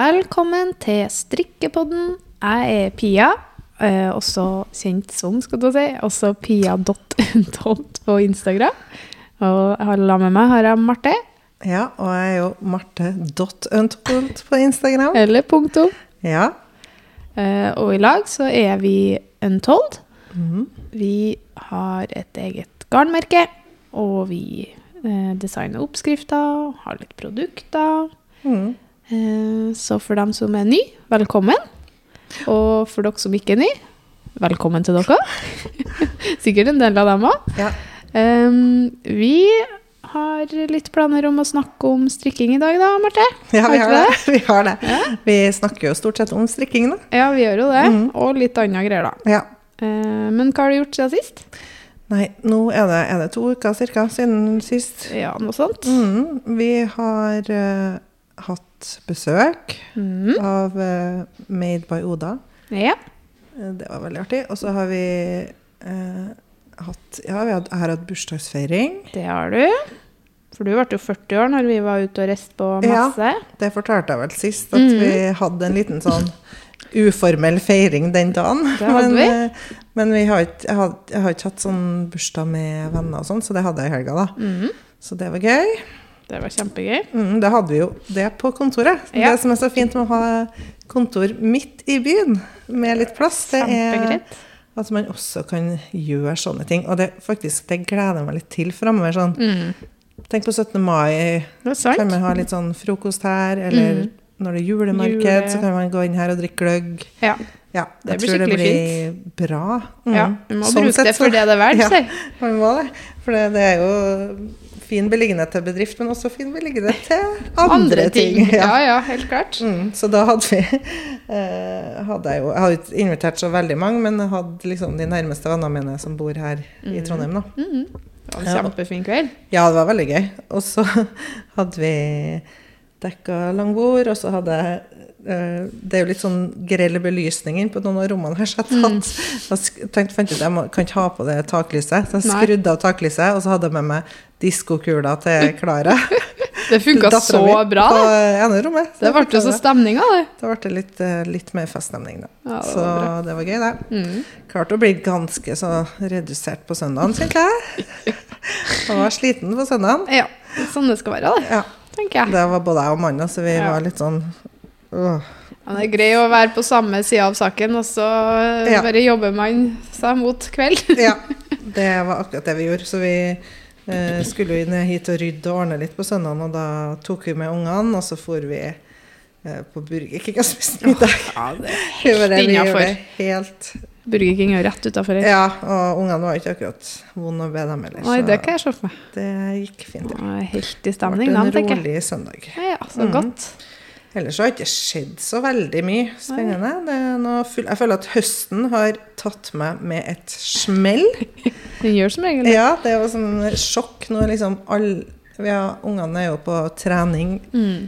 Velkommen til Strikkepodden. Jeg er Pia, eh, også kjent som, skal du si, også pia.untold på Instagram. Og jeg har la med meg har jeg Marte, Ja, og jeg er jo marte.untold på Instagram. eller punktum. Ja. Eh, og i lag så er vi Untold. Mhm. Vi har et eget garnmerke, og vi eh, designer oppskrifter, har litt produkter. Mhm. Eh, Så for dem som er ny, velkommen. Og for dere som ikke er ny, velkommen til dere. Sikkert en del av dem òg. ja. vi har litt planer om å snakke om strikking i dag, da, Marte? Ja, vi har det. Vi har det. Ja. Vi snakker jo stort sett om strikking, da. Ja, vi gjør jo det. Mm. Og litt andre greier, da. Ja. Eh, men hva har du gjort siden sist? Nei, nå er det, er det to uker cirka siden sist. Ja, noe sånt. Mm. Vi har eh, hatt besøk mm. av uh, Made by Oda. Ja. Eh, Det var veldig artig. Og så har vi uh, hatt Ja, vi har, har hatt bursdagsfeiring. Det har du. For du ble jo 40 år når vi var ute og reiste på masse. Ja. Det fortalte jeg vel sist, at mm. vi hadde en liten sånn uformell feiring den dagen. Det hadde men, vi. men vi har ikke, jeg, har, jeg har ikke hatt sånn bursdag med venner og sånn, så det hadde jeg i helga, da. Mm. Så det var gøy. Det var kjempegøy. Mm, det hadde vi jo det på kontoret. Ja. Det som er så fint med å ha kontor midt i byen, med litt plass, det er at man også kan gjøre sånne ting. Og det, faktisk, det gleder jeg meg litt til framover. Sånn. Mm. Tenk på 17. mai, Det kan man ha litt sånn frokost her, eller Mm. når det er julemarked, Jule- så kan man gå inn her og drikke gløgg. Ja. Ja, Det jeg blir tror det blir blir bra. Mm. ja. Vi må Sånn bruke sett det for det det er verdt, Ja. Man må det. For det, det er jo fin beliggenhet til bedrift, men også fin beliggenhet til andre, ting. Ja, ja, helt klart. Mm, så da hadde vi eh, hadde Jeg jo Jeg hadde ikke invitert så veldig mange, men jeg hadde liksom de nærmeste vennene mine som bor her i Trondheim. da. Mhm. Det var en Ja. kjempefin kveld. Ja, det var veldig gøy. Og så hadde vi dekka langbord, og så hadde jeg eh, Det er jo litt sånn grell belysning inne på noen av rommene her, så jeg Mm. tatt, mm. tenkte, fant ut at jeg må, kan ikke ha på det taklyset. Så jeg skrudde av taklyset, og så hadde jeg med meg diskokula til Klara. Det funka så bra. På Det, ene rommet. Det ble jo så stemning av det. Da ble det litt, eh, litt mer feststemning, da. Ja, det så bra. det var gøy, det. Mm. Klarte å bli ganske så redusert på søndagen, kjente jeg. Jeg var sliten på søndagen. Ja, sånn det skal være, det, Ja, tenker jeg. det var både jeg og mannen, så vi Ja. var litt sånn øh. Ja, det er greit å være på samme side av saken, og så eh, Ja. bare jobber man seg mot kveld. Ja, det var akkurat det vi gjorde. Så vi eh, skulle jo ned hit og rydde og ordne litt på søndagen, og da tok vi med ungene, og så for vi eh, på Burger King og spiste middag. Ja, det er helt innafor. helt Burger King er rett utafor her. Ja, og ungene var ikke akkurat vonde å be dem heller. Oi, det kan jeg se for meg. det gikk fint. Ja. helt i stemning, da, en tenker jeg. rolig søndag. Ja, så mm. godt. Ellers har det ikke skjedd så veldig mye spennende. Jeg føler at høsten har tatt meg med et smell. Den gjør som regel det. Ja, det var sånn sjokk når liksom alle ja, Ungene er jo på trening Mm.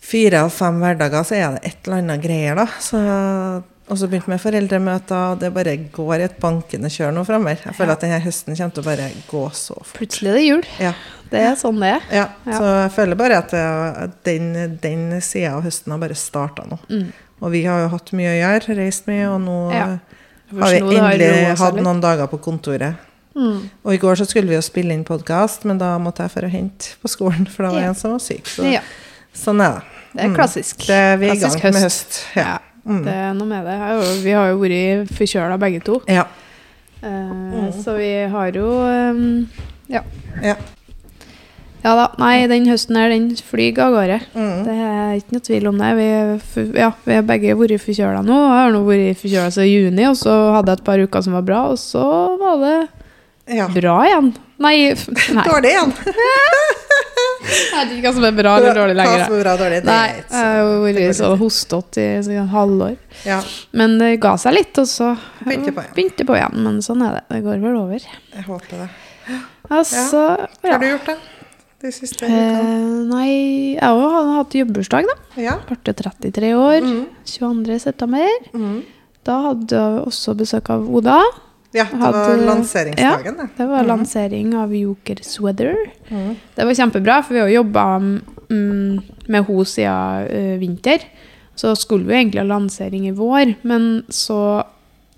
fire av fem hverdager, så er det et eller annet greier, da. Så, og så begynte med foreldremøter, og det bare går i et bankende kjør nå framover. Jeg føler Ja. at denne høsten kommer til å bare gå så fort. Plutselig er det jul. Ja. Det er sånn det er. Ja, Ja. så jeg føler bare at den, den sida av høsten har bare starta nå. Mm. Og vi har jo hatt mye å gjøre, reist mye, og nå har vi endelig hatt noen dager på kontoret. Mm. Og i går så skulle vi jo spille inn podkast, men da måtte jeg for å hente på skolen, for da var Ja. en som var syk. Så sånn er det. det er Mm. klassisk. Det er vi er i gang gang med høst. høst. Ja. Mm. det er noe med det. Vi har jo vært forkjøla begge to. ja. Eh, Mm. Så vi har jo ehm, Ja. Ja. Ja da. Nei, den høsten her, den flyr av gårde. Mm. Det er ikke noe tvil om det. Vi, ja, vi har begge vært forkjøla nå. Jeg har nå vært forkjøla siden juni, og så hadde jeg et par uker som var bra, og så var det ja. bra igjen. Nei, nei. Dårlig igjen. jeg vet ikke hva som er bra eller dårlig Hva lenger. som er bra og dårlig, det Nei, jeg har vært sånn hostete i et halvår. Ja, Men det ga seg litt, og så Begynte på begynte på igjen. Men sånn er det. Det går vel over. jeg håper det. Altså, Hva har du gjort, da? De siste Eh, nei, jeg har jo hatt jobbursdag, da. Ja. Ble 33 år. Mm. 22. september. Mm. Da hadde jeg også besøk av Oda. Ja, det Hadde- var lanseringsdagen, det. Det var mm. lansering av Joker Sweater. Mm. Det var kjempebra, for vi har jo jobba mm, med henne siden eh, vinter. Så skulle vi egentlig ha lansering i vår, men så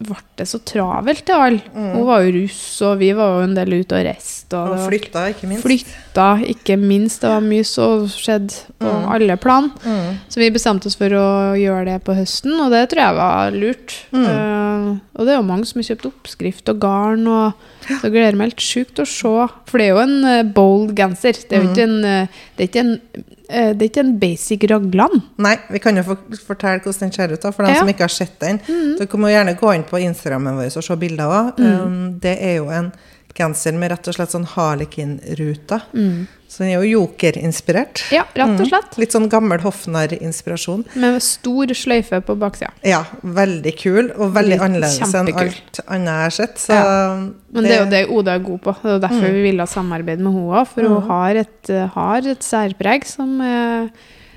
ble det så travelt til alle. Hun var jo russ, og vi var jo en del ute og reiste. Og, Og flytta, ikke minst. flytta, ikke minst. Det var mye som skjedde på alle plan. Mm. Så vi bestemte oss for å gjøre det på høsten, og det tror jeg var lurt. Mm. Eh, og det er jo mange som har kjøpt oppskrift og garn, og så jeg gleder meg helt sjukt å se. For det er jo en eh, bold genser. Det er jo ikke en, eh, det er ikke en, det er ikke en basic raglan. Nei, vi kan jo fortelle hvordan den ser ut, da, for dem Ja. som ikke har sett den. Dere må gjerne gå inn på Instagrammen vår og se bilder òg. Um, det er jo en genser med rett og slett sånn harlekin-ruter. Så den er jo joker-inspirert. Ja, rett og slett. Litt sånn gammel hoffnarr-inspirasjon. Med stor sløyfe på baksida. Ja, veldig kul, og veldig Litt annerledes enn alt annet jeg har sett. Så Ja. Men det, er jo det Oda er god på. Det er derfor Mm. vi ville samarbeide med henne òg. For hun har et, eh, har et særpreg som er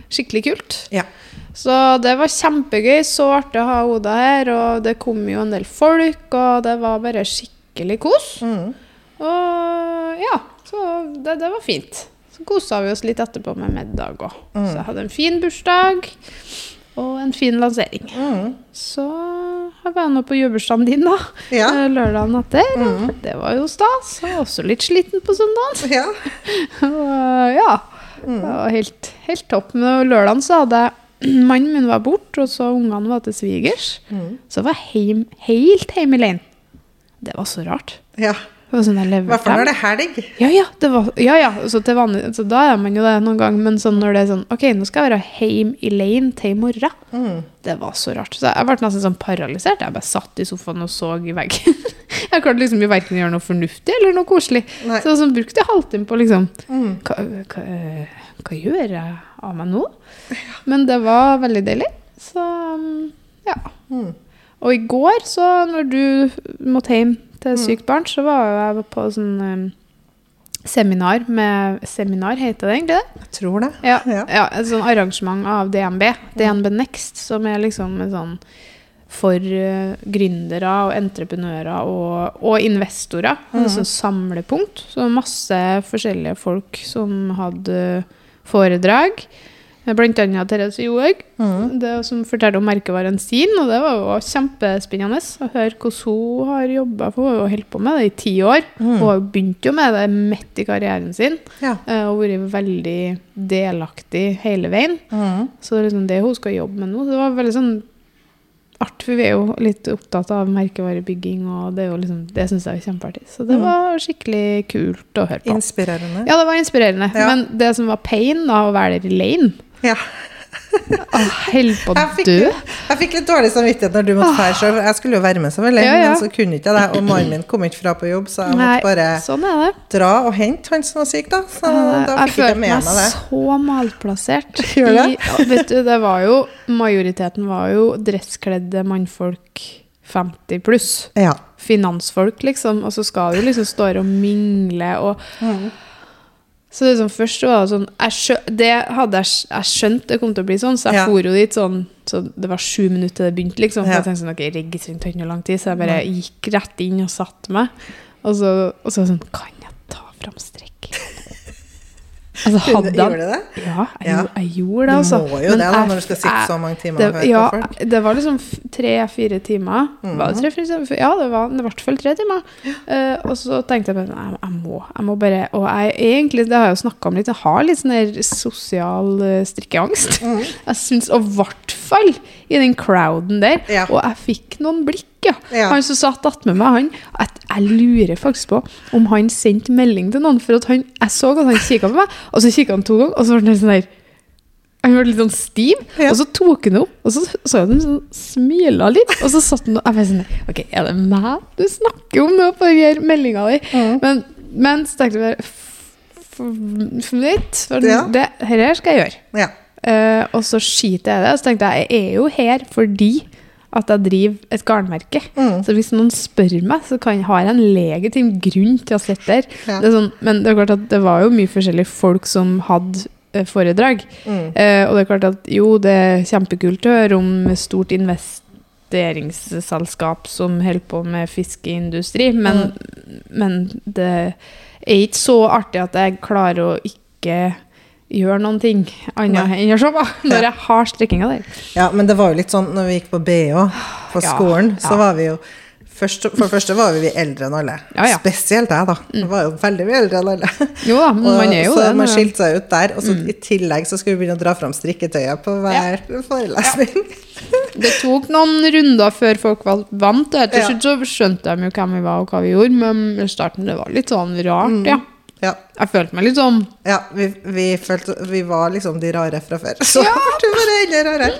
skikkelig kult. Ja. Så det var kjempegøy. Så artig å ha Oda her. Og det kom jo en del folk, og det var bare skikkelig kos. Mm. Og ja, så det, det var fint. Så kosa vi oss litt etterpå med middag òg. Mm. Så jeg hadde en fin bursdag og en fin lansering. Mm. Så jeg var nå på jubileumsdagen din, da. Ja. eh, Lørdagen etter. og Det var jo stas. Jeg var også litt sliten på søndagen. ja. Og ja. Det var helt, helt topp. Men lørdagen så hadde jeg Mannen min var borte, og så ungene var til svigers. Mm. Så jeg var heim, helt hjemme alene. Det var så rart. ja. I hvert fall når det er helg. Ja, ja. Det var, ja, ja. Så, vanlig, så da er man jo det noen gang. Men sånn når det er sånn OK, nå skal jeg være hjemme alene til i morgen. Mm. Det var så rart. Så jeg ble nesten sånn paralysert. Jeg bare satt i sofaen og så i veggen. Jeg klarte liksom verken å gjøre noe fornuftig eller noe koselig. Nei. Så sånn brukte jeg halvtime på liksom Mm. hva, hva, hva gjør jeg av meg nå? Men det var veldig deilig. Så um, ja. Mm. Og i går, så når du måtte hjem til sykt barn, så var jeg på sånn um, seminar med Seminar heter det egentlig det? Jeg tror det. Ja, Ja. ja. et sånn arrangement av DNB. DNB Next, som er liksom en sånn for uh, gründere og entreprenører og, og investorer. En sånn samlepunkt. Så masse forskjellige folk som hadde foredrag. Blant annet Therese Johaug, Mm. det som fortalte om merkevaren sin. Og det var jo kjempespennende å høre hvordan hun har jobba, for hun har holdt på med det i ti år. Mm. Hun har jo begynt jo med det midt i karrieren sin. Ja. eh, Og vært veldig delaktig hele veien. Mm. Så det er liksom det hun skal jobbe med nå. Det var veldig sånn art, for vi er jo litt opptatt av merkevarebygging, og det, er liksom, det syns jeg er kjempeartig. Så det Mm. var skikkelig kult å høre på. Inspirerende. Ja, det var inspirerende. Ja. Men det som var pain, da, å være der alene Ja. Holdt på å Jeg dø. jeg fikk litt dårlig samvittighet når du måtte dra sjøl. Jeg skulle jo være med selvfølgelig, Ja, ja. men så kunne ikke jeg det. Og mannen min kom ikke fra på jobb, så jeg Nei, måtte bare sånn dra og hente han som var syk, da. Så da jeg fikk ikke jeg følte med meg meg det. så malplassert. Gjør det? I, vet du, det var jo Majoriteten var jo dresskledde mannfolk 50 pluss. Ja. Finansfolk, liksom. Og så skal du liksom stå her og mingle og Så det som først var det sånn jeg skjø, Det hadde jeg, jeg skjønt det kom til å bli sånn, så jeg Ja. for jo dit sånn så Det var sju minutter til det begynte, liksom. Ja. jeg tenkte sånn, ok, registrering tar ikke noe lang tid, så jeg bare gikk rett inn og satte meg. Og så, og så sånn Kan jeg ta fram strekk? Altså, hadde Gjorde du det? Ja, jeg, Ja. gjorde- jeg gjorde det, Du altså. må jo Men det da, når du skal sitte jeg- så mange timer det, ja, det var liksom tre-fire timer. Var det tre-fire timer? Ja, det var i hvert fall tre timer. Uh, og så tenkte jeg bare nei, jeg, jeg må jeg må bare Og jeg egentlig, det har jeg jo snakka om litt, jeg har litt sånn der sosial eh, strikkeangst. Mm. Jeg syns, og i hvert fall i den crowden der. Ja. Og jeg fikk noen blikk, ja. Ja. Han som satt attmed meg, han at Jeg lurer faktisk på om han sendte melding til noen. For at han, jeg så at han kikka på meg, og så kikka han to ganger, og så ble han sånn der han ble litt sånn stiv, Ja. og så tok han opp, og så så jeg han sånn smila litt. Og så satt han og jeg sånn Ok, er det meg du snakker om nå på den meldinga di? Mm. Men, men så tenkte jeg bare for f- Fornøyd. For Ja. det her skal jeg gjøre. Ja. Eh, og så skiter jeg i det. Og så tenkte jeg jeg er jo her fordi at jeg driver et garnmerke. Mm. Så hvis noen spør meg, så kan, har jeg en legitim grunn til å sitte der. Ja. Det sånn, men det er klart at det var jo mye forskjellige folk som hadde eh, foredrag. Mm. Uh, og det er klart at jo, det er kjempekult å høre om stort investeringsselskap som holder på med fiskeindustri, men, men det er ikke så artig at jeg klarer å ikke gjøre noen ting annet enn å se på når jeg har strikkinga der. Ja, men det var jo litt sånn når vi gikk på BH på Ja, skolen, så var vi jo først, For det første var vi eldre enn alle. Ja, ja. Spesielt jeg, da. Jeg var jo veldig mye eldre enn alle. Jo da, man er jo så det. man skilte seg ut der. Og så i tillegg så skulle vi begynne å dra fram strikketøyet på hver forelesning. Det tok noen runder før folk var vant. Til Ja. slutt så skjønte de jo hvem vi var og hva vi gjorde, men i starten det var litt sånn rart, ja. Ja, Jeg følte meg litt sånn ja vi, vi følte Vi var liksom de rare fra før. Så ja. du bare enda rarere.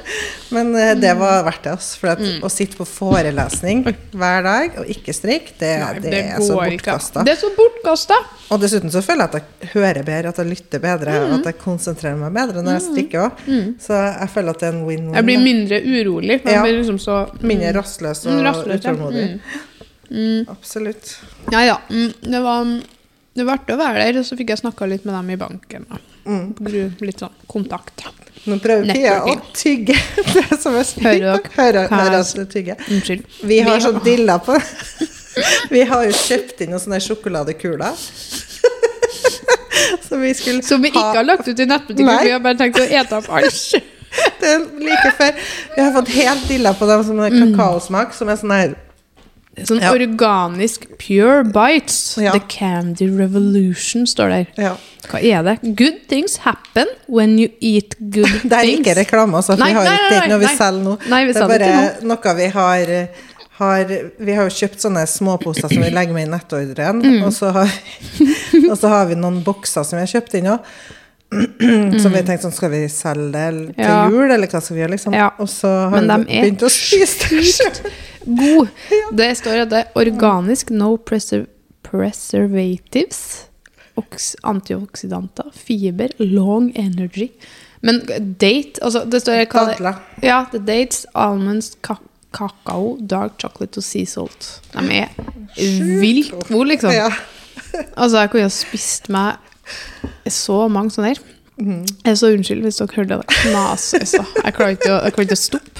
Men uh, det var verdt det, altså. For at, Mm. å sitte på forelesning hver dag og ikke strikke, det, Nei, det, er så bortkasta. Det er så bortkasta. Og dessuten så føler jeg at jeg hører bedre, at jeg lytter bedre, Mm. at jeg konsentrerer meg bedre når jeg strikker òg. Så jeg føler at det er en win-win. Jeg blir mindre urolig. Man Ja. blir liksom så Mindre rastløs og Mm, rastløs, ja. utålmodig. Mm. Absolutt. Ja, ja. Mm, Det var det var artig å være der, og så fikk jeg snakka litt med dem i banken. Da. Mm. Litt sånn kontakt. Nå prøver Pia å tygge det som er Hører dere Hører, at det. Unnskyld. Vi har sånn dilla på Vi har jo kjøpt inn noen sånne sjokoladekuler. Som vi skulle Som vi ikke har lagt ut i nettbutikken, vi har bare tenkt å ete opp alt. Det er like før. Vi har fått helt dilla på dem som er Mm. kakaosmak, som er sånn her Sånn Ja. organisk pure bites. Ja. The Candy Revolution står der. Ja. Hva er det? Good things happen when you eat good things. Det er ikke reklame, altså. Nei, vi har nei, nei, ikke noe vi selger nå. Det er bare noe vi har, har Vi har jo kjøpt sånne småposer som vi legger med i nettordren. Mm. Og, så har, og så har vi noen bokser som vi har kjøpt inn òg. Som vi tenkte sånn, skal vi selge det til jul, eller hva skal vi gjøre? liksom? Og så har vi begynt å spise det sjøl. God. Det står at det er organisk, no preser preservatives, oks antioksidanter, fiber, long energy. Men date altså Det står Dadler. Ja, the dates, almonds, ka kakao, dark chocolate og sea salt. De er vilt gode, liksom. Ja. Altså, jeg kunne ha spist meg så mange sånne her. Mhm. Jeg er så unnskyld hvis dere hørte det. Mas, altså. Jeg jeg klarer ikke å stoppe.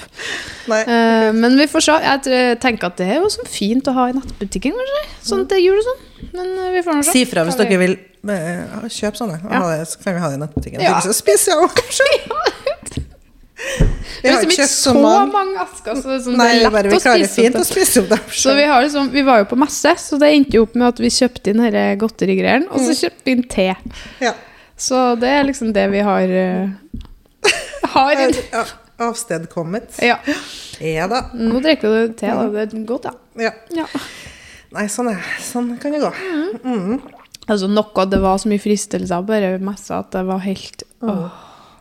Nei. Eh, men vi får se. Jeg tenker at det er jo sånn fint å ha i nettbutikken, kanskje. Sånn til jul og sånn. Men eh, vi får nå se. Si fra hvis dere vil uh, kjøpe sånne. Ja. ha det, så kan vi ha det i nettbutikken. Ja. Så spiser jeg også sjøl. Vi har ikke liksom ikke så mange asker, så det er, sånn, Nei, det er lett vi å spise fint opp. å spise opp dem Så vi, har liksom, vi var jo på messe, så det endte jo opp med at vi kjøpte inn denne godterigreiene, og Mm. så kjøpte vi inn te. Ja. Så det er liksom det vi har uh, Har inn. Ja, Avstedkommet. Ja. Ja da. Nå drikker du te, da. Det er godt, ja. Ja. ja. Nei, sånn, er, sånn kan det gå. Altså noe, Det var så mye fristelser bare messa at det var helt åh,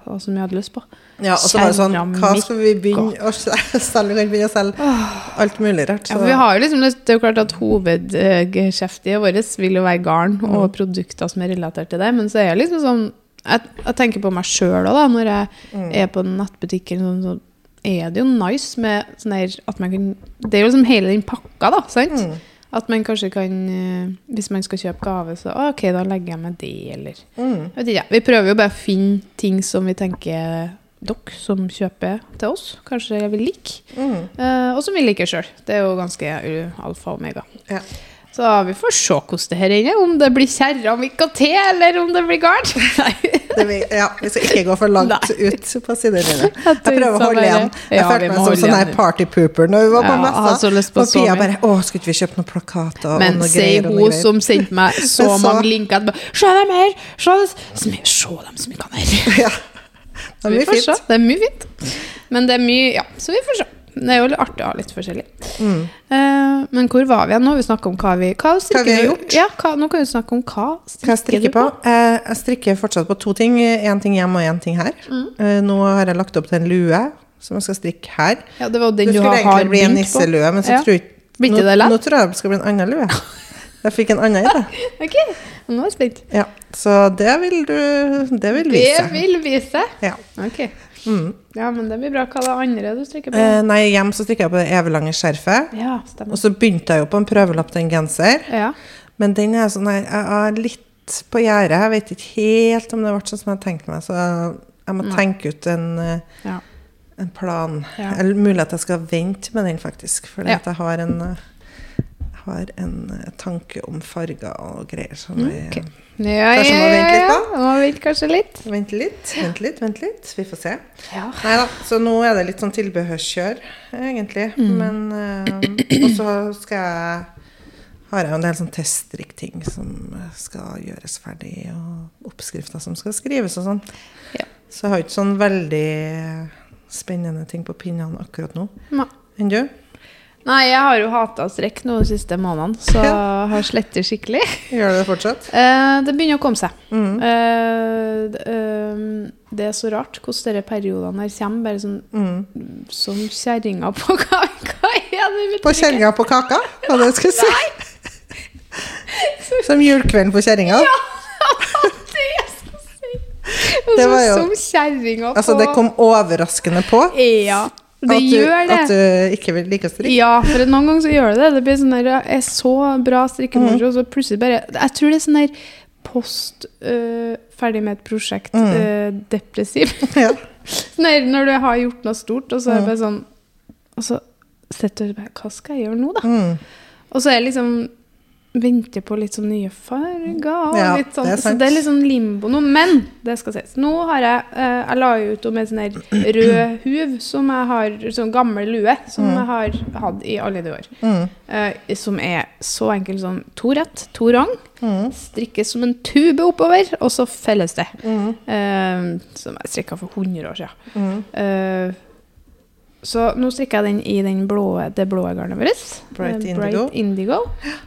Det var så mye jeg hadde lyst på. Ja, og så var det sånn Hva skal vi begynne å selge? Vi begynne å selge alt mulig rart. Ja, vi har jo liksom, det er jo klart at Hovedgeskjeftet vårt vil jo være garn og produkter som er relatert til det. Men så er det liksom sånn Jeg, jeg tenker på meg sjøl òg, når jeg er på nettbutikken. Sånn, så er det jo nice med sånn her at man kan Det er jo liksom hele den pakka, da. sant? Mm. At man kanskje kan eh, Hvis man skal kjøpe gave, så OK, da legger jeg med det, eller Mm. jeg vet ikke, Vi prøver jo bare å finne ting som vi tenker dere som kjøper til oss, kanskje vil like. Mm. Eh, og som vi liker sjøl. Det er jo ganske uh, alfa og omega. Ja. Så vi får se hvordan det her ender. Om det blir keramikk og te, eller om det blir vi, ja, vi skal ikke gå for langt Nei. ut på sidelinja. Jeg prøver å holde igjen. Jeg Ja, følte meg som sånn her partypooper når vi var på Ja, messa. Og Pia bare 'Å, skulle ikke vi kjøpe noen plakater og Men noe greier?' Men sier hun som sendte meg så så- mange linker Se dem her! Se, dem som smykkene her! Ja. Det er vi mye får fint. Det er mye fint. Men det er mye Ja, så vi får se. Det er jo litt artig å ha litt forskjellig. Mm. Eh, men hvor var vi igjen nå? Vi snakka om hva vi Hva strikker Hva vi har gjort. Ja, hva, nå kan vi snakke om hva Hva jeg strikker du på? Eh, Jeg strikker fortsatt på to ting. Én ting hjemme og én ting her. Mm. Eh, Nå har jeg lagt opp til en lue som jeg skal strikke her. Ja, det var jo Det den du har, har bli en nisselue, men så Ja. tror jeg nå, nå tror jeg det skal bli en annen lue. Jeg fikk en annen idé. Ok, nå er jeg spent. Ja, så det vil du Det vil Det vil vise. Ja. Ok. Mm. Ja, men det blir bra. Hva er det andre du strikker på? Eh, nei, hjem så strikker jeg på det eviglange skjerfet. ja, stemmer. Og så begynte jeg jo på en prøvelapp til en genser. Ja. Men den er sånn jeg er litt på gjerdet. Jeg vet ikke helt om det ble sånn som jeg tenkte meg. Så jeg, jeg må Nei. tenke ut en, Ja. en plan. Ja. Eller mulig at jeg skal vente med den, faktisk. For Ja. jeg har en, har en tanke om farger og greier som okay. Ok. Ja, Kanskje må vente litt da? Må vente kanskje litt. Vente litt, vente litt, vente litt. Vi får se. Ja. Nei da, så nå er det litt sånn tilbehørskjør, egentlig. Mm. Men uh, Og så skal jeg har jeg en del sånn ting som skal gjøres ferdig, og oppskrifter som skal skrives og sånn. Ja. Så jeg har ikke sånn veldig spennende ting på pinnene akkurat nå. Enn du? Nei, jeg har jo hata strekk nå de siste månedene, så Ja. har slettet skikkelig. Gjør det fortsatt? Eh, det begynner å komme seg. Mm. Eh, eh, det er så rart hvordan disse periodene her kommer, bare sånn Mm. som kjerringa på kaka. hva er? På kjerringa på kaka, var det jeg skulle si. Som julekvelden på kjerringa. Ja, det jeg skal si! Det var jo- Som kjerringa på Altså, det kom overraskende på. Ja, det at gjør det. At du ikke vil like å strikke. Ja, for noen ganger så gjør det det. Det blir sånn der, jeg er så bra strikkemoro, Mm. og så plutselig bare Jeg tror det er sånn der post øh, ferdig med et prosjekt, Mm. øh, depressiv. Ja. Sånn når du har gjort noe stort, og så er det Mm. bare sånn Og så sitter du bare Hva skal jeg gjøre nå, da? Mm. Og så er det liksom Venter på litt sånn nye farger. Ja, litt sånn, det så det er litt sånn limbo nå. Men det skal sies. Nå har jeg eh, Jeg la jo ut om en sånn her rød huv som jeg har Sånn gammel lue som Mm. jeg har hatt i alle de år. Mm. Eh, som er så enkel som to rett, to rang. Mm. Strikkes som en tube oppover, og så felles det. Mm. Eh, som jeg strikka for 100 år siden. Mm. Eh, så nå strikker jeg den i den blå, det blå garnet vårt. Bright Bright, Indigo.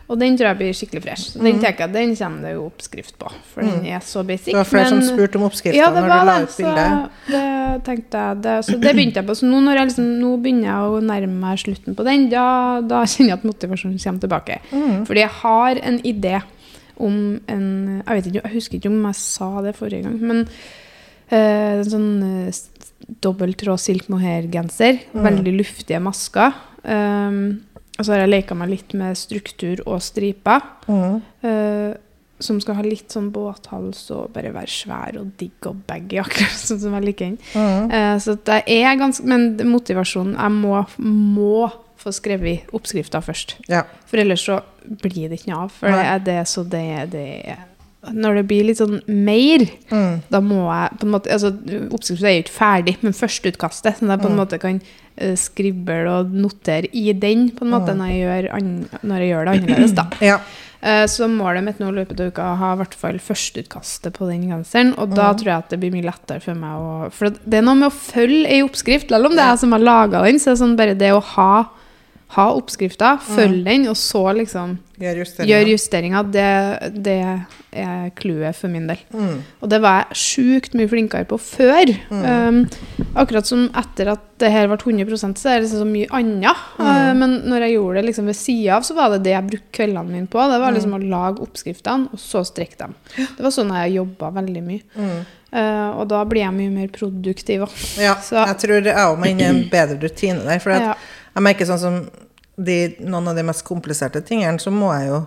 Og den tror jeg blir skikkelig fresh. Så Den Mm. tenker jeg, den kommer det jo oppskrift på, for den Mm. er så basic. Det var flere som spurte om oppskriften ja, når du la ut bildet. Så det tenkte jeg det, Så det begynte jeg på. Så nå, jeg liksom, nå begynner jeg å nærme meg slutten på den, da, da kjenner jeg at motivasjonen kommer tilbake. Mm. Fordi jeg har en idé om en Jeg vet ikke, jeg husker ikke om jeg sa det forrige gang, men eh, en sånn uh, dobbelttråd silk mohair-genser. Mm. Veldig luftige masker. Um, og så har jeg leka meg litt med struktur og striper. Mm. Uh, som skal ha litt sånn båthals og bare være svær og digg og baggy, akkurat sånn som jeg liker den. Mm. Uh, så det er ganske Men motivasjonen Jeg må, må få skrevet oppskrifta først. Ja. For ellers så blir det ikke noe av. For det er det så det, det Når det blir litt sånn mer, Mm. da må jeg på en måte altså Oppskriften er jo ikke ferdig, men førsteutkastet. sånn at jeg på en Mm. måte kan uh, skrible og notere i den på en måte Mm. når, jeg når jeg gjør det annerledes. da. Ja. Eh, Så målet mitt nå i løpet av uka er å ha i hvert fall førsteutkastet på den genseren. Og da Mhm. tror jeg at det blir mye lettere for meg å For det er noe med å følge ei oppskrift, selv om det er jeg som har laga den. Så det er sånn bare det å ha, ha oppskrifta, følge den, og så liksom Gjør justeringer. justeringer, det, det er clouet for min del. Mm. Og det var jeg sjukt mye flinkere på før. Mm. Um, akkurat som etter at det her ble 100% så er det liksom så mye annet. Mm. Uh, men når jeg gjorde det liksom ved sida av, så var det det jeg brukte kveldene mine på. Det var liksom Mm. å lage oppskriftene, og så strekke dem. Det var sånn jeg jobba veldig mye. Mm. Uh, og da blir jeg mye mer produktiv. Ja, Så- jeg tror jeg òg må inn i en bedre rutine der. For at Ja. Jeg merker sånn som de, noen av de mest kompliserte tingene, så må jeg jo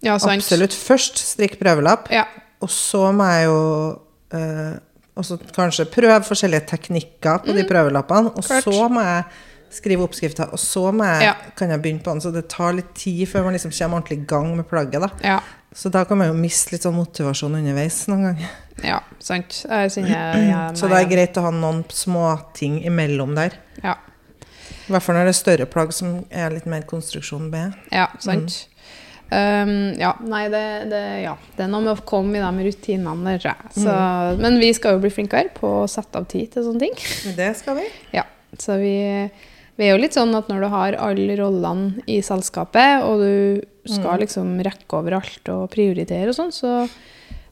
Ja, absolutt først strikke prøvelapp. Ja. Og så må jeg jo eh, også kanskje prøve forskjellige teknikker på de prøvelappene. Og Mm. Klart. så må jeg skrive oppskrifter, og så jeg, Ja. kan jeg begynne på den. Så det tar litt tid før man liksom kommer ordentlig i gang med plagget. da. ja. Så da kan man jo miste litt sånn motivasjon underveis noen ganger. Ja, sant. Jeg jeg, Så det er greit å ha noen småting imellom der. Ja. I hvert fall når det er større plagg som er litt mer konstruksjon B. Ja, sant. Um, ja, nei, det, det, ja. det er noe med å komme i de rutinene der, Så, mm. Men vi skal jo bli flinkere på å sette av tid til sånne ting. Det skal vi. Ja, så vi, vi er jo litt sånn at når du har alle rollene i selskapet, og du skal liksom rekke over alt og prioritere og sånn, så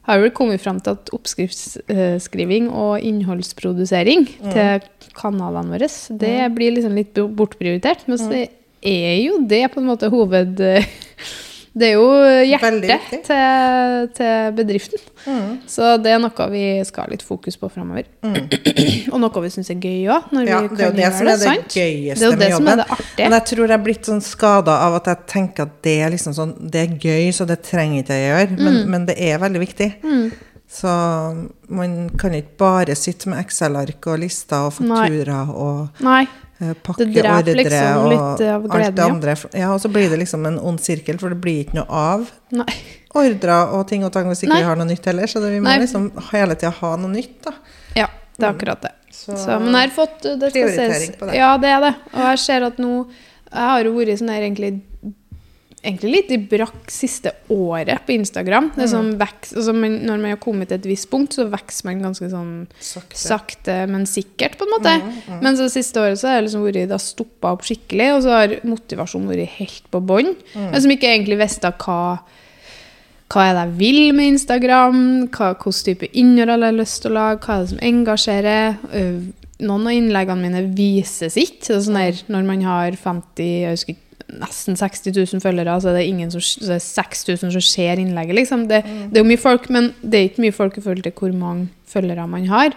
har vi vel kommet fram til at oppskriftsskriving og innholdsprodusering til kanalene våre, det blir liksom litt bortprioritert. Men det er jo det på en måte hoved... Det er jo hjertet til, til bedriften. Mm. Så det er noe vi skal ha litt fokus på framover. Og noe vi syns er gøy òg. Mm. Ja, det er jo det som er det sant? gøyeste Det jo det med jobben. Men jeg tror jeg er blitt sånn skada av at jeg tenker at det er liksom sånn Det er gøy, så det trenger ikke jeg gjøre. Men, Mm. men det er veldig viktig. Så man kan ikke bare sitte med Excel-ark og lister og fakturaer og Nei. Eh, Det pakke dreper ordre liksom og litt av alt gleden, det ja. andre. Ja, og så blir det liksom en ond sirkel, for det blir ikke noe av Nei. ordrer og ting og tang hvis ikke Nei. vi har noe nytt heller. Så det, vi må Nei. liksom hele tida ha noe nytt, da. Ja, det er akkurat det. Så, Så, men jeg har fått det skal Prioritering ses, på det. Ja, det er det. Og jeg ser at nå Jeg har jo vært sånn her egentlig Egentlig litt i brakk siste året på Instagram. Det sånn veks, altså når man har kommet til et visst punkt, så vokser man ganske sånn sakte. sakte, men sikkert, på en måte. Mm, Men så siste året så har jeg liksom vært, stoppa opp skikkelig, og så har motivasjonen vært helt på bånn. Mm. Men som ikke egentlig visste hva hva er det jeg vil med Instagram, hva, hvilken type innhold har lyst til å lage, hva er det som engasjerer. Øh, Noen av innleggene mine vises ikke. Sånn der, når man har 50, jeg husker ikke, nesten 60 000 følgere, så er det, ingen som, så er det 6000 som ser innlegget. Liksom. Det, det er jo mye folk, men det er ikke mye folk i forhold til hvor mange følgere man har.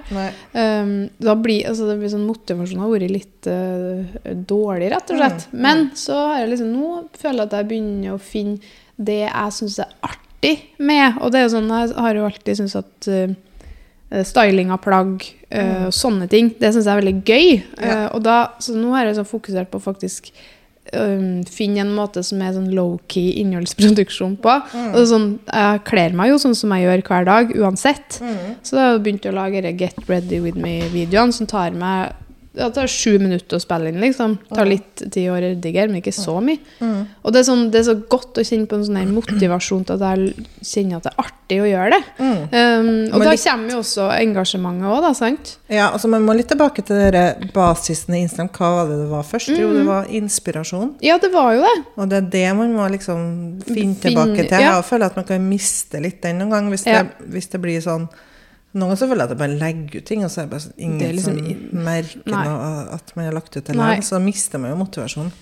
Um, da blir, altså det blir sånn Motivasjonen har vært litt uh, dårlig, rett og slett. Mm, Men så har jeg liksom nå føler jeg at jeg begynner å finne det jeg syns er artig med. Og det er jo sånn, jeg har jo alltid syntes at uh, styling av plagg øh, og sånne ting, det syns jeg er veldig gøy. Ja. Uh, og da, så nå har jeg sånn fokusert på faktisk um, finne en måte som er sånn low-key innholdsproduksjon på. Og sånn, jeg kler meg jo sånn som jeg gjør hver dag, uansett. Mm. Så da har jeg å lage Get Ready With Me-videoene, som tar meg det tar sju minutter å spille inn, liksom. Det tar litt tid å redigere, men ikke så mye. Mm. Og det er, sånn, det er så godt å kjenne på en sånn her motivasjon til at jeg kjenner at det er artig å gjøre det. Mm. Um, og da litt- kommer jo også engasjementet òg, da, sant? Ja, altså Man må litt tilbake til dere basisen i Instagram. Hva var det det var først? Jo, Mm. det var inspirasjon. Ja, det var jo det. Og det er det man må liksom Finne- tilbake til. ja. Jeg føler at man kan miste litt den noen gang hvis, Ja. det, hvis det blir sånn Noen ganger så føler jeg at jeg bare legger ut ting, og så er det bare sånn, ingen Det er liksom som merker noe at man har lagt ut det. Så mister man jo motivasjonen.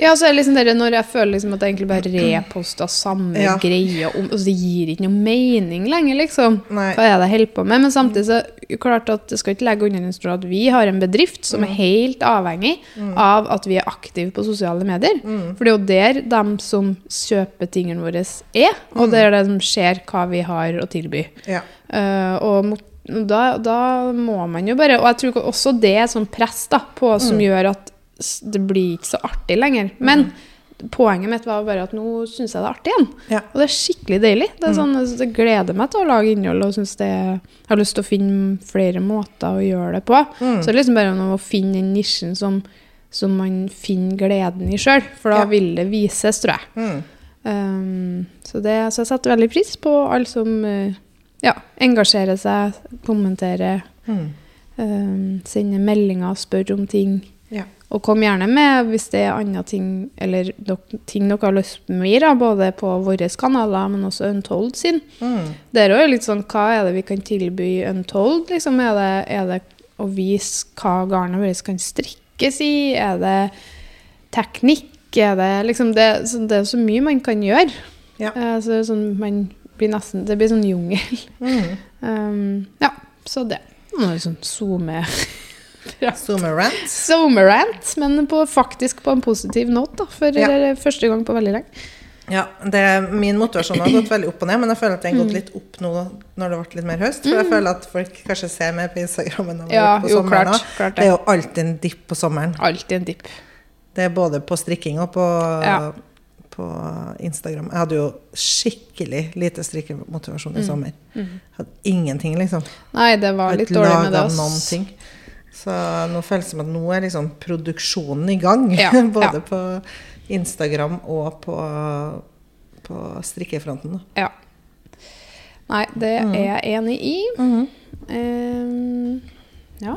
Ja, så er det liksom det når jeg føler liksom at jeg egentlig bare reposter samme Ja. greie, om, og det gir ikke noe mening lenger, liksom. Nei. Hva er det jeg holder på med? Men samtidig så er klart at det skal ikke legge under en stol at vi har en bedrift som Mm. er helt avhengig av at vi er aktive på sosiale medier. Mm. For det er jo der de som kjøper tingene våre er, og det er det som ser hva vi har å tilby. Ja. Uh, og mot, da, da må man jo bare Og jeg tror også det er sånn press da, på som gjør at det blir ikke så artig lenger. Men poenget mitt var bare at nå syns jeg det er artig igjen. Ja. Og det er skikkelig deilig. Det er sånn, det gleder meg til å lage innhold og synes det jeg har lyst til å finne flere måter å gjøre det på. Mm. Så det er liksom bare noe å finne den nisjen som, som man finner gleden i sjøl. For da Ja. vil det vises, tror jeg. Mm. Um, så, det, så jeg setter veldig pris på alle som eh, ja, engasjerer seg, kommenterer, Mm. um, sender meldinger, spør om ting. Og kom gjerne med hvis det er andre ting eller ting dere har lyst på mer av, både på våre kanaler, men også Untold sin. Mm. Det er jo litt sånn, hva er det vi kan tilby Untold? Liksom, er, det, er det å vise hva garnet vårt kan strikkes i? Er det teknikk? Er det liksom det, så det er så mye man kan gjøre. Ja. Uh, så det er sånn, man blir nesten, det blir sånn jungel. Mm. Um, ja, så det. Nå er det sånn zoome... Zoomer rant. Zoomerant, men på, faktisk på en positiv note, da, for Ja. eh, første gang på veldig lenge. Ja, det, Min motivasjon har gått veldig opp og ned, men jeg føler at den har Mm. gått litt opp nå når det ble litt mer høst. For jeg føler at folk kanskje ser mer på Instagram enn de Ja, på jo, sommeren. klart, klart Det er jo alltid en dipp på sommeren. Alltid en dipp. Det er både på strikking og på, Ja. på Instagram. Jeg hadde jo skikkelig lite strikkemotivasjon i sommer. Hadde ingenting, liksom. Nei, det var litt dårlig med det. noen ting. Så nå føles det som at nå er liksom produksjonen i gang. Ja, både ja. på Instagram og på, på strikkefronten. Da. Ja. Nei, det Mm. er jeg enig i. Ehm, ja.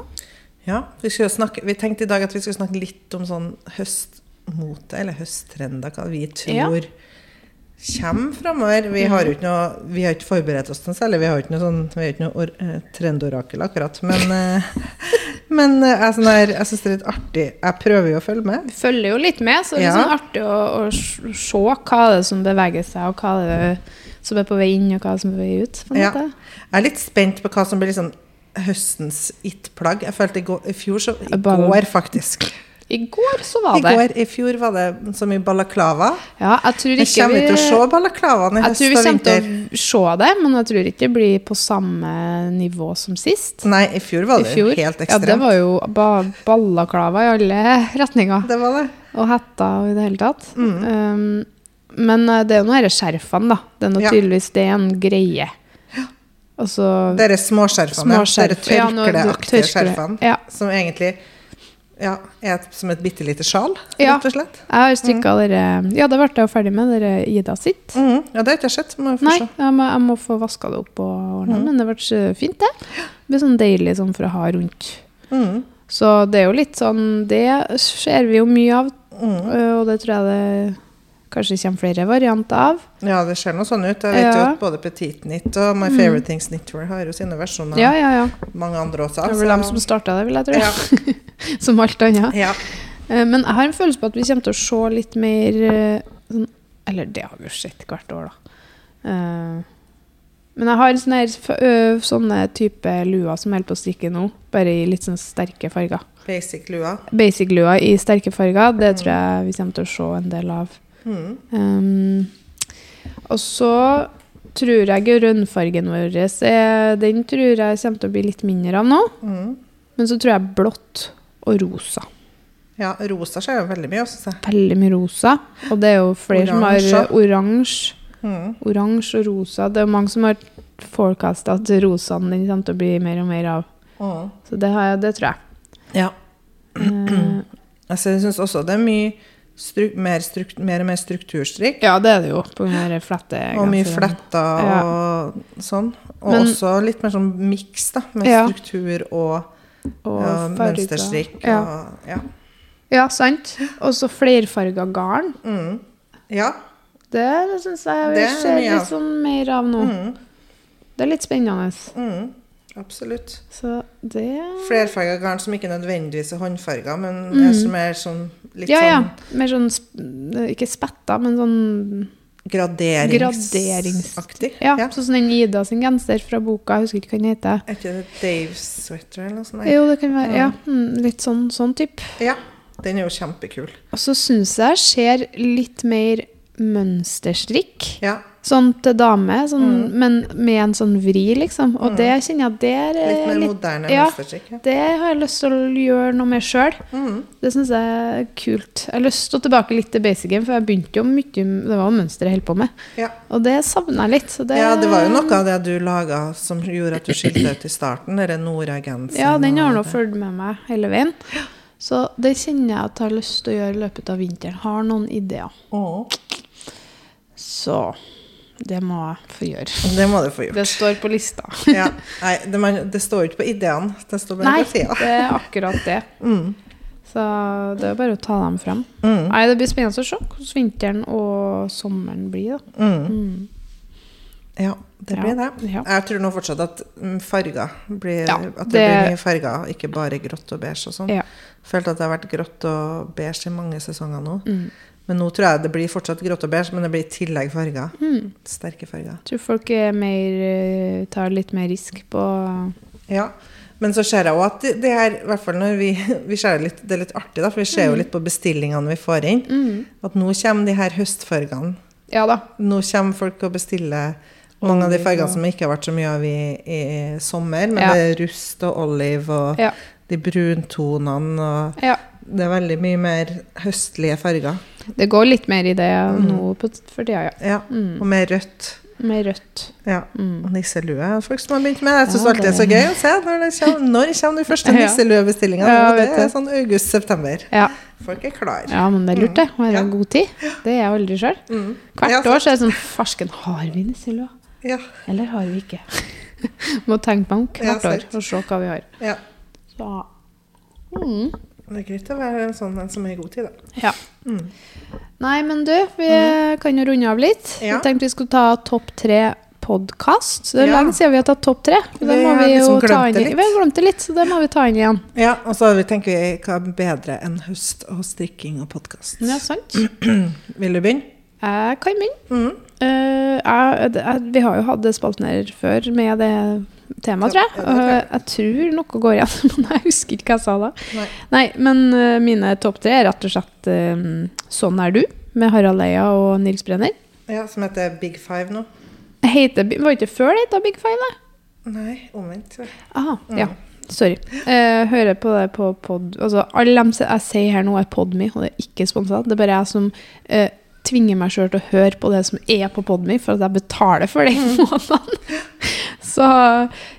Ja, vi, snakke, vi tenkte i dag at vi skulle snakke litt om sånn høstmote, eller høsttrender, hva vi tror kommer framover. Vi har jo ikke noe Vi har ikke forberedt oss noe særlig. Vi har jo ikke noe sånn Vi har ikke noe eh, trendorakel, akkurat. Men, eh, men er sånn her, jeg syns det er litt artig. Jeg prøver jo å følge med. Vi følger jo litt med, så det er Ja. sånn artig å, å se hva det er som beveger seg, og hva det er som er på vei inn, og hva som er på vei ut. Ja. Jeg er litt spent på hva som blir liksom høstens it-plagg. Jeg følte i, går, i fjor så I går, faktisk. I går så var I det. går, i fjor var det så mye balaklava. Ja, jeg tror Jeg ikke kommer ikke til å se balaklavaen i høst og vinter. Jeg tror vi kommer til å se det, men jeg tror ikke det blir på samme nivå som sist. Nei, i fjor var det fjor. jo helt Ja, det var jo ba balaklava i alle retninger. det var det. Og hetta og i det hele tatt. Mm. Um, men eh, det er jo noe disse skjerfene, da. Det er noe Ja. tydeligvis det er en greie. Altså, det Dere småskjerfene, Småskjerf. dere Ja, tørkleaktige tørkle. skjerfene, Ja. som egentlig ja, et, som et bitte lite sjal, Ja. rett og slett. Jeg har strikka dere Ja, det ble jeg jo ferdig med, dere Ida sitt. Mm. Ja, det har ikke jeg sett. Må jeg Nei, jeg må, jeg må få vaska det opp og ordna, men det ble så fint, det. Det blir sånn deilig sånn for å ha rundt. Mm. Så det er jo litt sånn Det ser vi jo mye av, øh, og det tror jeg det kanskje kommer flere varianter av. Ja, det ser noe sånn ut. Jeg vet jo at både Petit Knit og My Favorite Things Knitwear har jo sine versjoner. Ja, ja, ja. Mange andre også. Det er vel dem som starta det, vil jeg tro. ja. Som alt annet. ja. Eh, Men jeg har en følelse på at vi kommer til å se litt mer eh, sånn, Eller det har vi jo sett hvert år, da. Eh, Men jeg har sånne, sånne type luer som jeg holder på å strikke nå, bare i litt sånn sterke farger. Basic lua. Basic-lua i sterke farger, det tror jeg vi kommer til å se en del av. Mhm. Um, og så tror jeg grønnfargen vår er, Den tror jeg kommer til å bli litt mindre av nå. Mm. Men så tror jeg blått og rosa. Ja, rosa skjer jo veldig mye også. Veldig mye rosa. Og det er jo flere som har Oransje. oransje. Mhm. Oransje og rosa. Det er mange som har forecasta at rosaen den kommer til å bli mer og mer av. Mm. Så det, har jeg, det tror jeg. Ja. Uh, Altså, jeg syns også det er mye stru mer, strukt mer og mer strukturstrikk. ja, det er det jo. På flette Og mye genseren. og Ja. sånn. Og Men- også litt mer sånn miks. Med Ja. struktur og, Og ja, mønsterstrikk. Ja. Og, ja. sant. Og så flerfarga garn. Mm. ja. Det, det syns jeg vi er ser litt sånn mer av nå. Mm. Det er litt spennende. Mm. Absolutt. Så det Flerfarga garn som ikke nødvendigvis er håndfarga, men Mm. er som er sånn litt Ja, ja. sånn Mer sånn Ikke spetta, men sånn graderingsaktig. Ja, sånn som den Ida sin genser fra boka. Jeg husker ikke hva den heter. Er ikke det Dave Sweater eller noe sånt? Nei. Jo, det kan være Ja, mm, litt sånn, sånn type. Ja. Den er jo kjempekul. Og så syns jeg ser litt mer mønsterstrikk. Ja. Sånn til dame, sånn, men med en sånn vri, liksom. Og det kjenner jeg det er Litt eh, mer litt moderne ja. Det har jeg lyst til å gjøre noe med sjøl. Mm. Det syns jeg er kult. Jeg har lyst til å tilbake litt til basicen, for jeg begynte jo mye Det var jo mønster jeg holdt på med. Ja. Og det savner jeg litt. Så det, ja, det var jo noe av det du laga som gjorde at du skilte ut i starten. Denne Nora-genseren. Ja, den har nå fulgt med meg hele veien. Så det kjenner jeg at jeg har lyst til å gjøre i løpet av vinteren. Har noen ideer. Oh. Så det må jeg få gjøre. det må du få gjort. Det står på lista. Ja. Nei, det, man, det står jo ikke på ideene, det står bare Nei, på tida. det er akkurat det. Mm. Så det er bare å ta dem frem. Mm. Nei, Det blir spennende å se hvordan vinteren og sommeren blir. da. Mm. Mm. Ja, det blir det. ja. Jeg tror nå fortsatt at mm, farger blir, Ja, At det, det- blir mye farger, ikke bare grått og beige og sånn. Ja. Følte at det har vært grått og beige i mange sesonger nå. Mm. Men nå tror jeg det blir fortsatt grått og beige, men det blir i tillegg farger. Mm. Sterke farger. Jeg Tror folk er mer, eh, tar litt mer risk på Ja. Men så ser jeg òg at det, her, i hvert fall når vi, vi ser det litt, det er litt artig, da, for vi ser jo litt på bestillingene vi får inn, mm. at nå kommer de her høstfargene. Ja da. Nå kommer folk og bestiller mange av de fargene som ikke har vært så mye av i, i sommer. Men Ja. det er rust og olive og Ja. de bruntonene og ja. Det er veldig mye mer høstlige farger. Det går litt mer i det Mm. nå på, for tida, ja. Ja. Mm. Og mer rødt. Med rødt. Ja. Mm. Og nisselue er folk som har begynt med. Jeg syns Ja, alltid det er så gøy å se når, det kommer, når kommer de første nisseluebestillingene. Ja, det er sånn august-september. Ja. Folk er klar. ja, men det er lurt, det. Å ha god tid. Det er jeg aldri sjøl. Mm. Hvert år så er det sånn Farsken, har vi nisselue? Ja. Eller har vi ikke? Må tenke meg om hvert år og se hva vi har. ja. Så mm. Det er greit å være en sånn en som er i god tid, da. Ja. Mm. Nei, men du, vi kan jo runde av litt. Ja. Jeg tenkte vi skulle ta topp tre podkast. Det er Ja. lenge siden vi har tatt topp tre. Vi, Vi har liksom glemt det litt. Vi har glemt det litt, så det må vi ta inn igjen. Ja, og så tenker vi hva er bedre enn høst og strikking og podkast. Ja, sant. Vil du begynne? Jeg kan begynne. Mm. Uh, jeg, jeg, vi har jo hatt det spalten her før med det tema, tror jeg. Og jeg tror noe går igjen, men jeg husker ikke hva jeg sa da. Nei. Nei, men eh, mine topp tre er rett og slett eh, Sånn er du, med Harald Eia og Nils Brenner. Ja, som heter Big Five nå. Heter, var ikke før det het Big Five, da? Nei, omvendt. Aha, Mm. ja. Sorry. Eh, hører på det på pod... Altså, alle dem jeg sier her nå, er Podme, og det er ikke sponsa. Det er bare jeg som eh, tvinger meg sjøl til å høre på det som er på Podme, for at jeg betaler for det i Mm. Så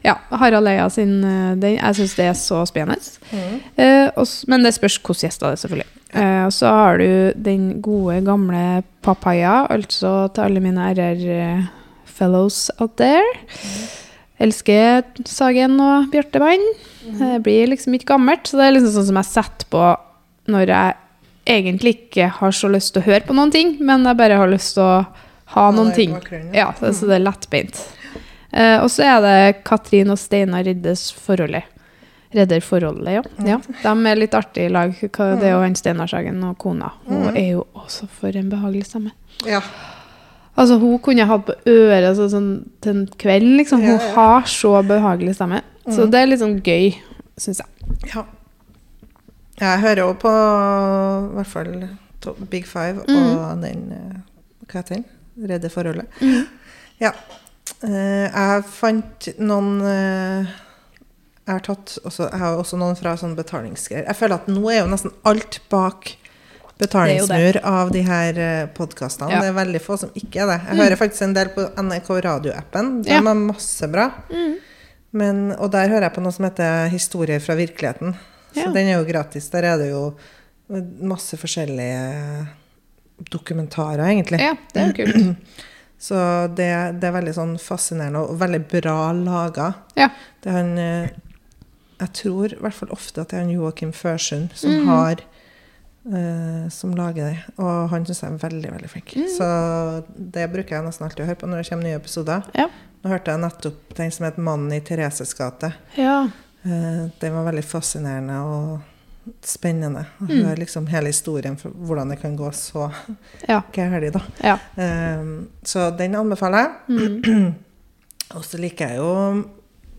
ja, Harald Eia sin eh, den, Jeg syns det er så spennende. Mm. Eh, og men det spørs hvilke gjester det er, selvfølgelig. Eh, og så har du den gode, gamle Papaya, altså til alle mine RR-fellows out there. Elsker Sagen og Bjørtemann. Det blir liksom ikke gammelt, så det er liksom sånn som jeg setter på når jeg egentlig ikke har så lyst til å høre på noen ting, men jeg bare har lyst til å ha noen ting. Ja, så, så det er lettbeint. Eh, og så er det Katrin og Steinar Reddes forholdet. Redder forholdet, ja. ja. De er litt artige i lag. Det er jo han Steinar Sagen og kona. Hun er jo også for en behagelig stemme. Ja. Altså, hun kunne jeg hatt på øret så, sånn, til en kveld, liksom. Hun har så behagelig stemme. Så det er litt sånn gøy, syns jeg. ja. Jeg hører jo på i hvert fall Big Five Mm. og den eh, Hva heter den? Redde forholdet. Ja. Eh, jeg fant noen eh, Jeg har tatt også, jeg har også noen fra sånn betalingsgreier. Jeg føler at nå er jo nesten alt bak betalingsmur av de her uh, podkastene. Ja. Det er veldig få som ikke er det. Jeg hører faktisk en del på NRK radioappen. De Ja. er masse bra. Men, og der hører jeg på noe som heter Historier fra virkeligheten. Så Ja. den er jo gratis. Der er det jo masse forskjellige dokumentarer, egentlig. Ja, det er jo kult. Så det, det er veldig sånn fascinerende og veldig bra laga. Ja. Det er han eh, Jeg tror i hvert fall ofte at det er han Joakim Førsund som Mm. har uh, Som lager det. Og han syns jeg er veldig, veldig flink. Mm. Så det bruker jeg nesten alltid å høre på når det kommer nye episoder. Ja. Nå hørte jeg nettopp den som het 'Mannen i Thereses gate'. ja. Uh, Den var veldig fascinerende og spennende. Å Mm. høre liksom hele historien for hvordan det kan gå så Ja. gærent, da. ja. Um, så den anbefaler jeg. Mm. Og så liker jeg jo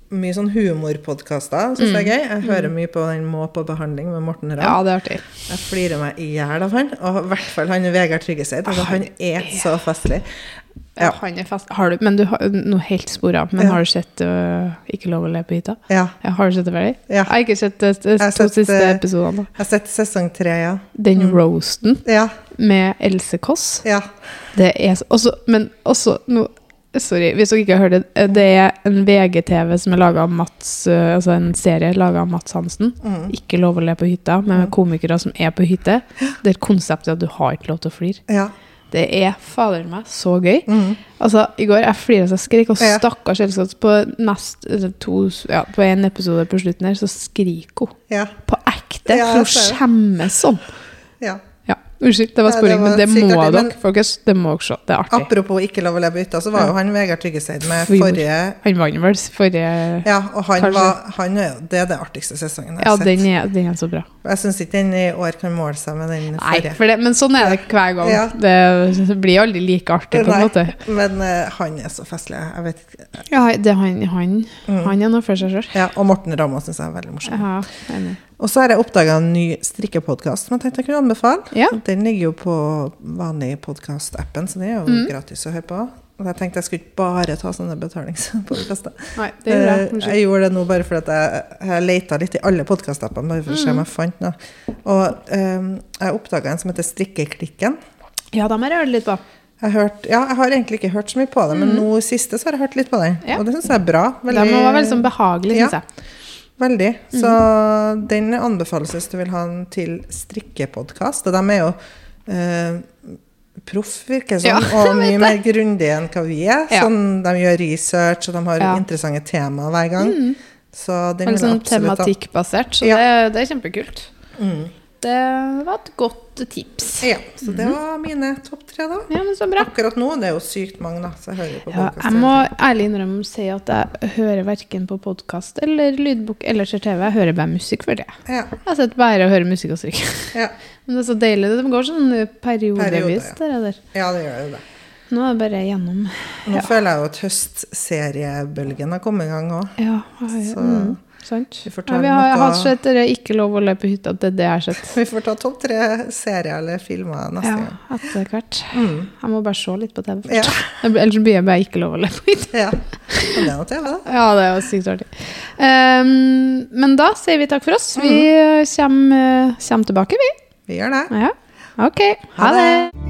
mye sånn humorpodkaster. Syns jeg er gøy. Jeg hører mye på den Må på behandling med Morten Ramm. Mm. ja, det er artig. Jeg flirer meg i hjel av han. Og i hvert fall han Vegard Tryggeseid. Altså, han er så festlig. Ja. Han er fast. Har du, men du har noe helt spor av. Men Ja. har du sett uh, Ikke lov å le på hytta? Ja. Ja, har du sett det ferdig? Ja. Jeg har ikke sett de, de to sett, siste eh, episodene. Jeg har sett sesong tre, ja. Den roasten Ja. med Else Kåss. ja. Det er så, også, Men også no, Sorry, hvis dere ikke har hørt det. Det er en VGTV som er laga av Mats øh, Altså en serie laga av Mats Hansen. Mm. Ikke lov å le på hytta, men med komikere som er på hytte. Det er konseptet at du har ikke lov til å flire. ja. Det er fader meg så gøy. Mm. Altså, I går jeg flirte så jeg skrek, og stakkars Else på nest altså, to, ja, På en episode på slutten her, så skriker hun. ja. På ekte. Ja, hun skjemmes sånn. ja. Ja, Unnskyld, det var Ja, det sporing, var men det må artig, dere, folkens. Det må dere se. Det er artig. Apropos ikke lov å leve ute, så var jo han Vegard Tryggeseid med For- forrige Han vant vel forrige Ja, og han var, han er jo, det er det artigste sesongen jeg Ja, har sett. den er, den er så bra. Jeg syns ikke den i år kan måle seg med den Nei, forrige. for det, men sånn er det hver gang. Ja. Det blir aldri like artig, på en Nei, måte. Men uh, han er så festlig. Jeg vet ikke. Ja, det, han, han, Mm. han er noe for seg sjøl. Ja, og Morten Ramma syns jeg er veldig morsom. Ja, enig. Og så har jeg oppdaga en ny strikkepodkast som jeg tenkte jeg kunne anbefale. Ja. Den ligger jo på vanlig podkast-appen, så det er jo Mm. gratis å høre på. Og jeg tenkte jeg skulle ikke bare ta sånne betalingspodkaster. Det er bra. Eh, jeg gjorde det nå bare fordi jeg, jeg leita litt i alle podkastappene bare for å se om jeg fant noe. Og um, jeg oppdaga en som heter Strikkeklikken. Ja, da må jeg høre litt på. Jeg, hørt, ja, jeg har egentlig ikke hørt så mye på det, men nå siste så har jeg hørt litt på den. Mm. Ja. Og det syns jeg er bra. Det må være veldig sånn behagelig, syns jeg. Veldig. Så Mhm. den anbefales hvis du vil ha en til strikkepodkast. Og de er jo eh, proff, virker det Ja, og mye mer grundige enn hva vi er. Ja. Sånn, de gjør research, og de har Ja. Mhm. interessante temaer hver gang. Så den vil sånn tematikkbasert, så det, det er kjempekult. Mm. Det var et godt tips. Ja, så det var mine topp tre, da. Ja, men så bra. Akkurat nå, det er jo sykt mange, da. Så jeg hører på Ja, podcast jeg må ærlig innrømme å si at jeg hører verken på podkast eller lydbok eller ser TV. Jeg hører bare musikk for det. Ja, Jeg sitter bare og hører musikk og strikke. ja. Men det er så deilig. Det går sånn periodevis. Periode, ja. ja, det gjør jo det. Nå er det bare gjennom. Nå føler jeg jo at høstseriebølgen har kommet i gang òg. Ja, ja, Så mm, sant. vi får ta Ja, vi har noe- hatt sett det er ikke lov å løpe på hytta. Det er det jeg har sett. vi får ta topp tre serier eller filmer neste Ja, gang. etter hvert. Mm. Jeg må bare se litt på TV først. Ja. Ellers blir jeg bare ikke lov å løpe på hytta. ja. Men det er noe TV, da. Ja, det var sykt artig. Um, men da sier vi takk for oss. Vi Mm. kommer, kommer tilbake, vi. Vi gjør det. Ja. Ok. Ha Ha det. det.